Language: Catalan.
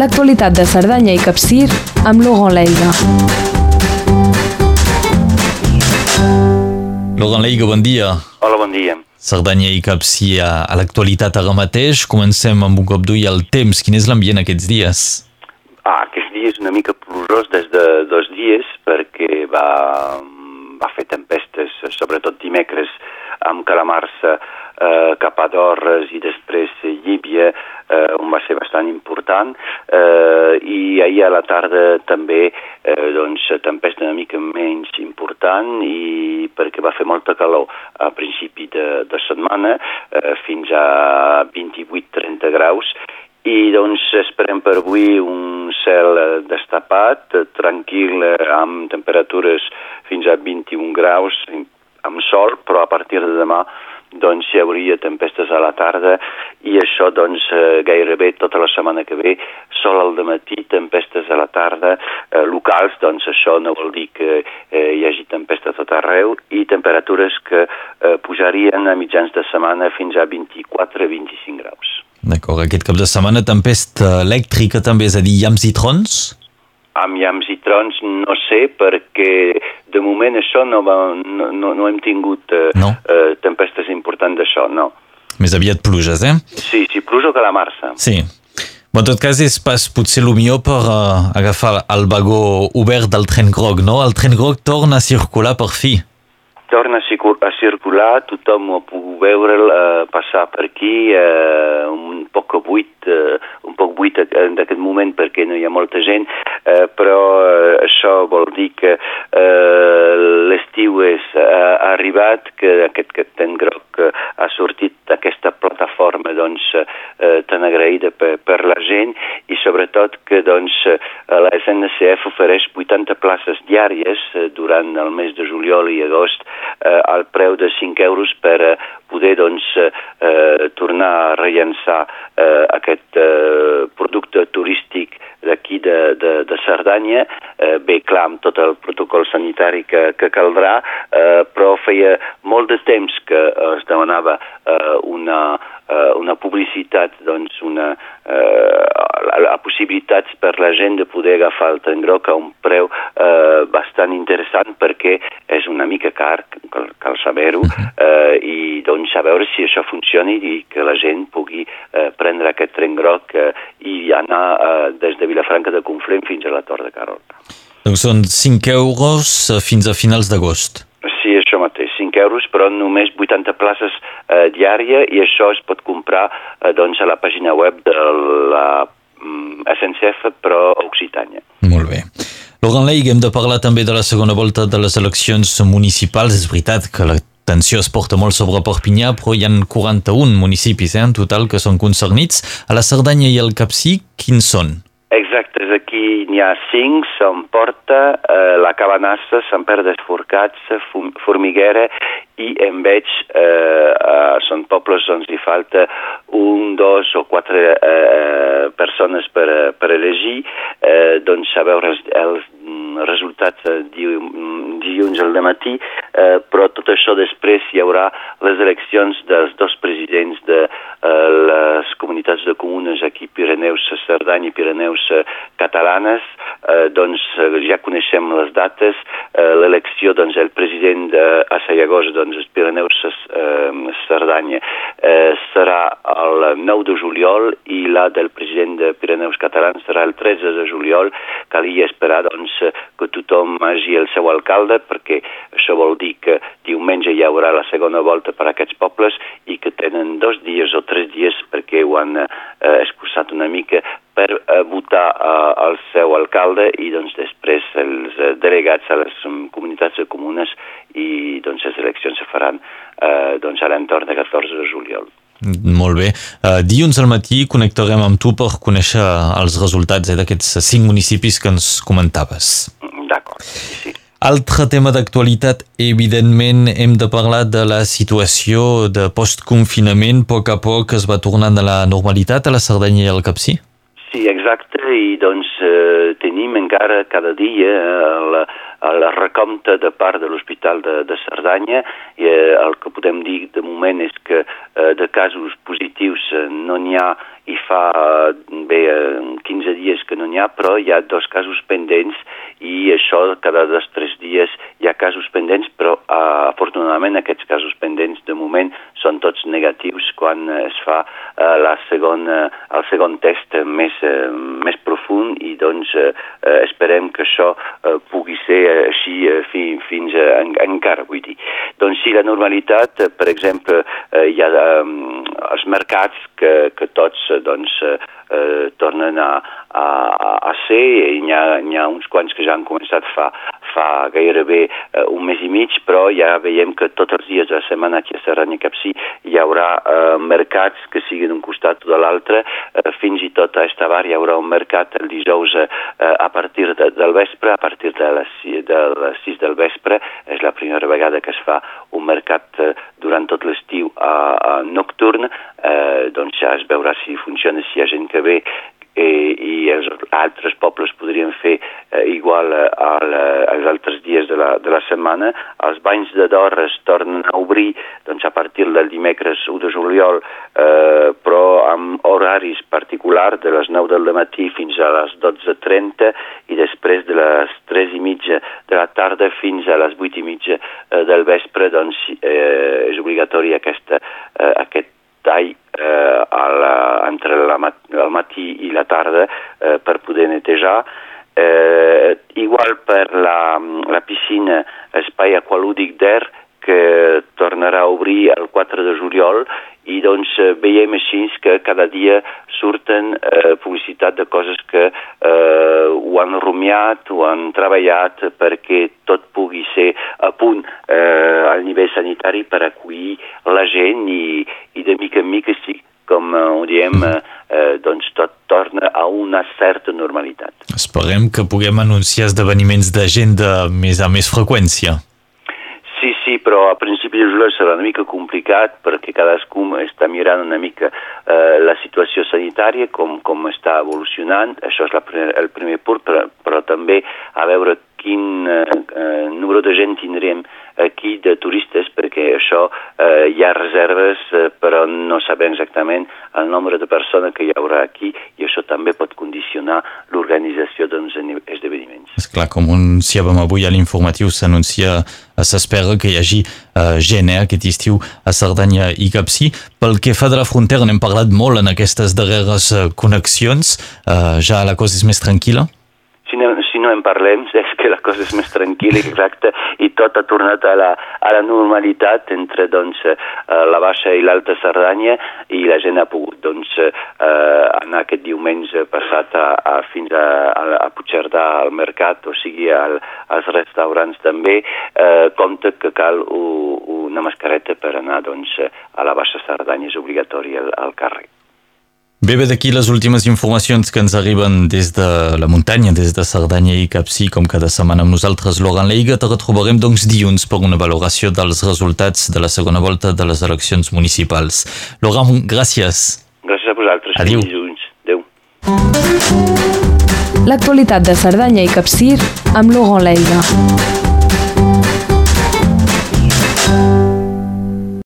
L'actualitat de Cerdanya i Capcir amb Laurent Leiga. Laurent Leiga, bon dia. Hola, bon dia. Cerdanya i Capcir a, a l'actualitat ara mateix. Comencem amb un cop d'ull al temps. Quin és l'ambient aquests dies? Ah, aquests dies una mica plujós des de dos dies perquè va, va fer tempestes, sobretot dimecres, amb calamarsa eh, cap a Dorres i després Llíbia, eh, on va ser bastant important, eh, i ahir a la tarda també eh, doncs, tempesta una mica menys important i perquè va fer molta calor a principi de, de setmana, eh, fins a 28-30 graus, i doncs esperem per avui un cel destapat, tranquil, amb temperatures fins a 21 graus, amb sol, però a partir de demà doncs hi hauria tempestes a la tarda i això doncs eh, gairebé tota la setmana que ve, sol al matí, tempestes a la tarda, eh, locals, doncs això no vol dir que eh, hi hagi tempesta tot arreu i temperatures que eh, pujarien a mitjans de setmana fins a 24-25 graus. D'acord, aquest cap de setmana tempesta elèctrica també, és a dir, llams i trons? Amb llams i trons no sé perquè de moment això no, va, no, no, no hem tingut eh, No. eh, tempestes importants d'això, no. Més aviat pluges, eh? Sí, sí, pluja que la marça. Sí. Bon, en tot cas, és pas potser el millor per uh, agafar el vagó obert del tren groc, no? El tren groc torna a circular per fi. Torna a, circul a circular, tothom ho ha pogut veure'l eh, passar per aquí, eh, un poc buit, eh, un poc buit en aquest moment perquè no hi ha molta gent, eh, però eh, això vol dir que eh, l'estiu és eh, arribat, que aquest, aquest ten groc eh, ha sortit d'aquesta plataforma doncs, eh, tan agraïda per, per la gent i sobretot que doncs, eh, la SNCF ofereix 80 places diàries eh, durant el mes de juliol i agost eh, al preu de 5 euros per eh, poder doncs, eh, tornar a rellençar eh, aquest eh, producte turístic d'aquí de, de, de Cerdanya, eh, bé, clar, amb tot el protocol sanitari que, que caldrà, eh, però feia molt de temps que es demanava eh, una, eh, una publicitat, doncs una, eh, la, la possibilitat per la gent de poder agafar el tren groc a un preu eh, bastant interessant perquè és una mica car, cal, cal saber-ho, eh, i doncs a veure si això funciona i que la gent pugui eh, prendre aquest tren groc eh, i anar eh, des de Vilafranca de Conflent fins a la Tor de Carol. Doncs són 5 euros eh, fins a finals d'agost. Això mateix, 5 euros, però només 80 places eh, diària i això es pot comprar eh, doncs, a la pàgina web de la mm, SNCF, però a Occitània. Molt bé. Laurent Leig, hem de parlar també de la segona volta de les eleccions municipals. És veritat que la tensió es porta molt sobre Perpinyà, però hi ha 41 municipis eh, en total que són concernits. A la Cerdanya i al Capcí, quins són? Exacte, aquí n'hi ha cinc, Sant Porta, eh, la Cabanassa, Sant Pere d'Esforcats, Fum- Formiguera i en veig, eh, eh, són pobles on hi falta un, dos o quatre eh, persones per, eh, per elegir, eh, doncs a veure els, els mm, resultats eh, mm, dilluns al matí, eh, però tot això després hi haurà les eleccions dels dos presidents de eh, les comunitats de comunes aquí, Pirineus, Cerdanya i Pirineus eh, catalanes, eh, doncs eh, ja coneixem les dates, eh, l'elecció, doncs el president de Sayagosa, doncs els Pirineus eh, Cerdanya, eh, serà el 9 de juliol i la del president de Pirineus catalans serà el 13 de juliol. Calia esperar doncs, que tothom hagi el seu alcalde perquè això vol dir que diumenge hi haurà la segona volta per a aquests pobles i que tenen dos dies o tres dies perquè ho han eh, escurçat una mica per eh, votar eh, el seu alcalde i doncs després els eh, delegats a les um, comunitats de comunes i doncs les eleccions se faran eh, doncs a l'entorn de 14 de juliol. Molt bé. Uh, dilluns al matí connectarem amb tu per conèixer els resultats eh, d'aquests cinc municipis que ens comentaves. D'acord, sí, sí. Altre tema d'actualitat, evidentment hem de parlar de la situació de postconfinament. A poc a poc es va tornant a la normalitat a la Cerdanya i al Capcí? Sí, exacte, i doncs eh, tenim encara cada dia el, el recompte de part de l'Hospital de, de Cerdanya i eh, el que podem dir de moment és que eh, de casos positius eh, no n'hi ha i fa bé 15 dies que no n'hi ha, però hi ha dos casos pendents i això cada dos o tres dies hi ha casos pendents, però uh, afortunadament aquests casos pendents de moment són tots negatius quan es fa uh, la segona, el segon test més, uh, més profund i doncs uh, esperem que això uh, pugui ser així uh, fi, fins uh, en, encara, vull dir. Doncs sí, la normalitat, per exemple, uh, hi ha um, els mercats que, que tots uh, doncs, uh, tornen a, a, a ser, i n'hi ha, ha uns quants que ja han començat fa, fa gairebé uh, un mes i mig, però ja veiem que tots els dies de la setmana aquí a Serranya Capcí hi haurà uh, mercats que siguin d'un costat o de l'altre, uh, fins i tot a Estavar hi haurà un mercat el dijous uh, a partir de, del vespre, a partir de les, de les 6 del vespre, és la primera vegada que es fa un mercat uh, durant tot l'estiu a, a nocturn, uh, doncs ja es veurà si funciona, si hi ha gent que ve eh, i els altres pobles podrien fer eh, igual eh, al, als altres dies de la, de la setmana. Els banys de d'or es tornen a obrir doncs, a partir del dimecres 1 de juliol, eh, però amb horaris particulars de les 9 del matí fins a les 12.30 i després de les 3 i mitja de la tarda fins a les 8 i mitja eh, del vespre doncs, eh, és obligatori aquesta, eh, aquest tall eh, la, entre la, el matí i la tarda eh, per poder netejar. Eh, igual per la, la piscina Espai Aqualúdic d'Er, que tornarà a obrir el 4 de juliol i doncs eh, veiem així que cada dia surten eh, publicitat de coses que eh, ho han rumiat, ho han treballat perquè tot pugui ser a punt eh, al nivell sanitari per acollir la gent i, i de mica en mica sí, com eh, ho diem, eh, eh, doncs tot torna a una certa normalitat. Esperem que puguem anunciar esdeveniments de gent de més a més freqüència però a principi de juliol serà una mica complicat perquè cadascú està mirant una mica eh, la situació sanitària, com, com està evolucionant, això és la, el primer punt, però, però també a veure quin eh, eh, número de gent tindrem aquí de turistes perquè això eh, hi ha reserves eh, però no sabem exactament el nombre de persones que hi haurà aquí i això també pot condicionar l'organització d'uns esdeveniments. És clar, com anunciàvem avui a l'informatiu, s'anuncia, eh, s'espera que hi hagi eh, gent eh, aquest estiu a Cerdanya i Capcí. Pel que fa de la frontera, n'hem parlat molt en aquestes darreres eh, connexions. Eh, ja la cosa és més tranquil·la? Si no, si no en parlem, és que la cosa és més tranquil·la, exacte, i tot ha tornat a la, a la normalitat entre doncs, eh, la Baixa i l'Alta Cerdanya i la gent ha pogut doncs, eh, anar aquest diumenge passat a, a, fins a, a, a Puigcerdà al mercat, o sigui al, als restaurants també, eh, compte que cal una mascareta per anar doncs, a la Baixa Cerdanya, és obligatori al, al carrer. Bé, bé, d'aquí les últimes informacions que ens arriben des de la muntanya, des de Cerdanya i Capcí, com cada setmana amb nosaltres, Laurent Leiga, te retrobarem doncs dilluns per una valoració dels resultats de la segona volta de les eleccions municipals. Laurent, gràcies. Gràcies a vosaltres. Dilluns. Adéu. L'actualitat de Cerdanya i Capcir amb Laurent Leiga.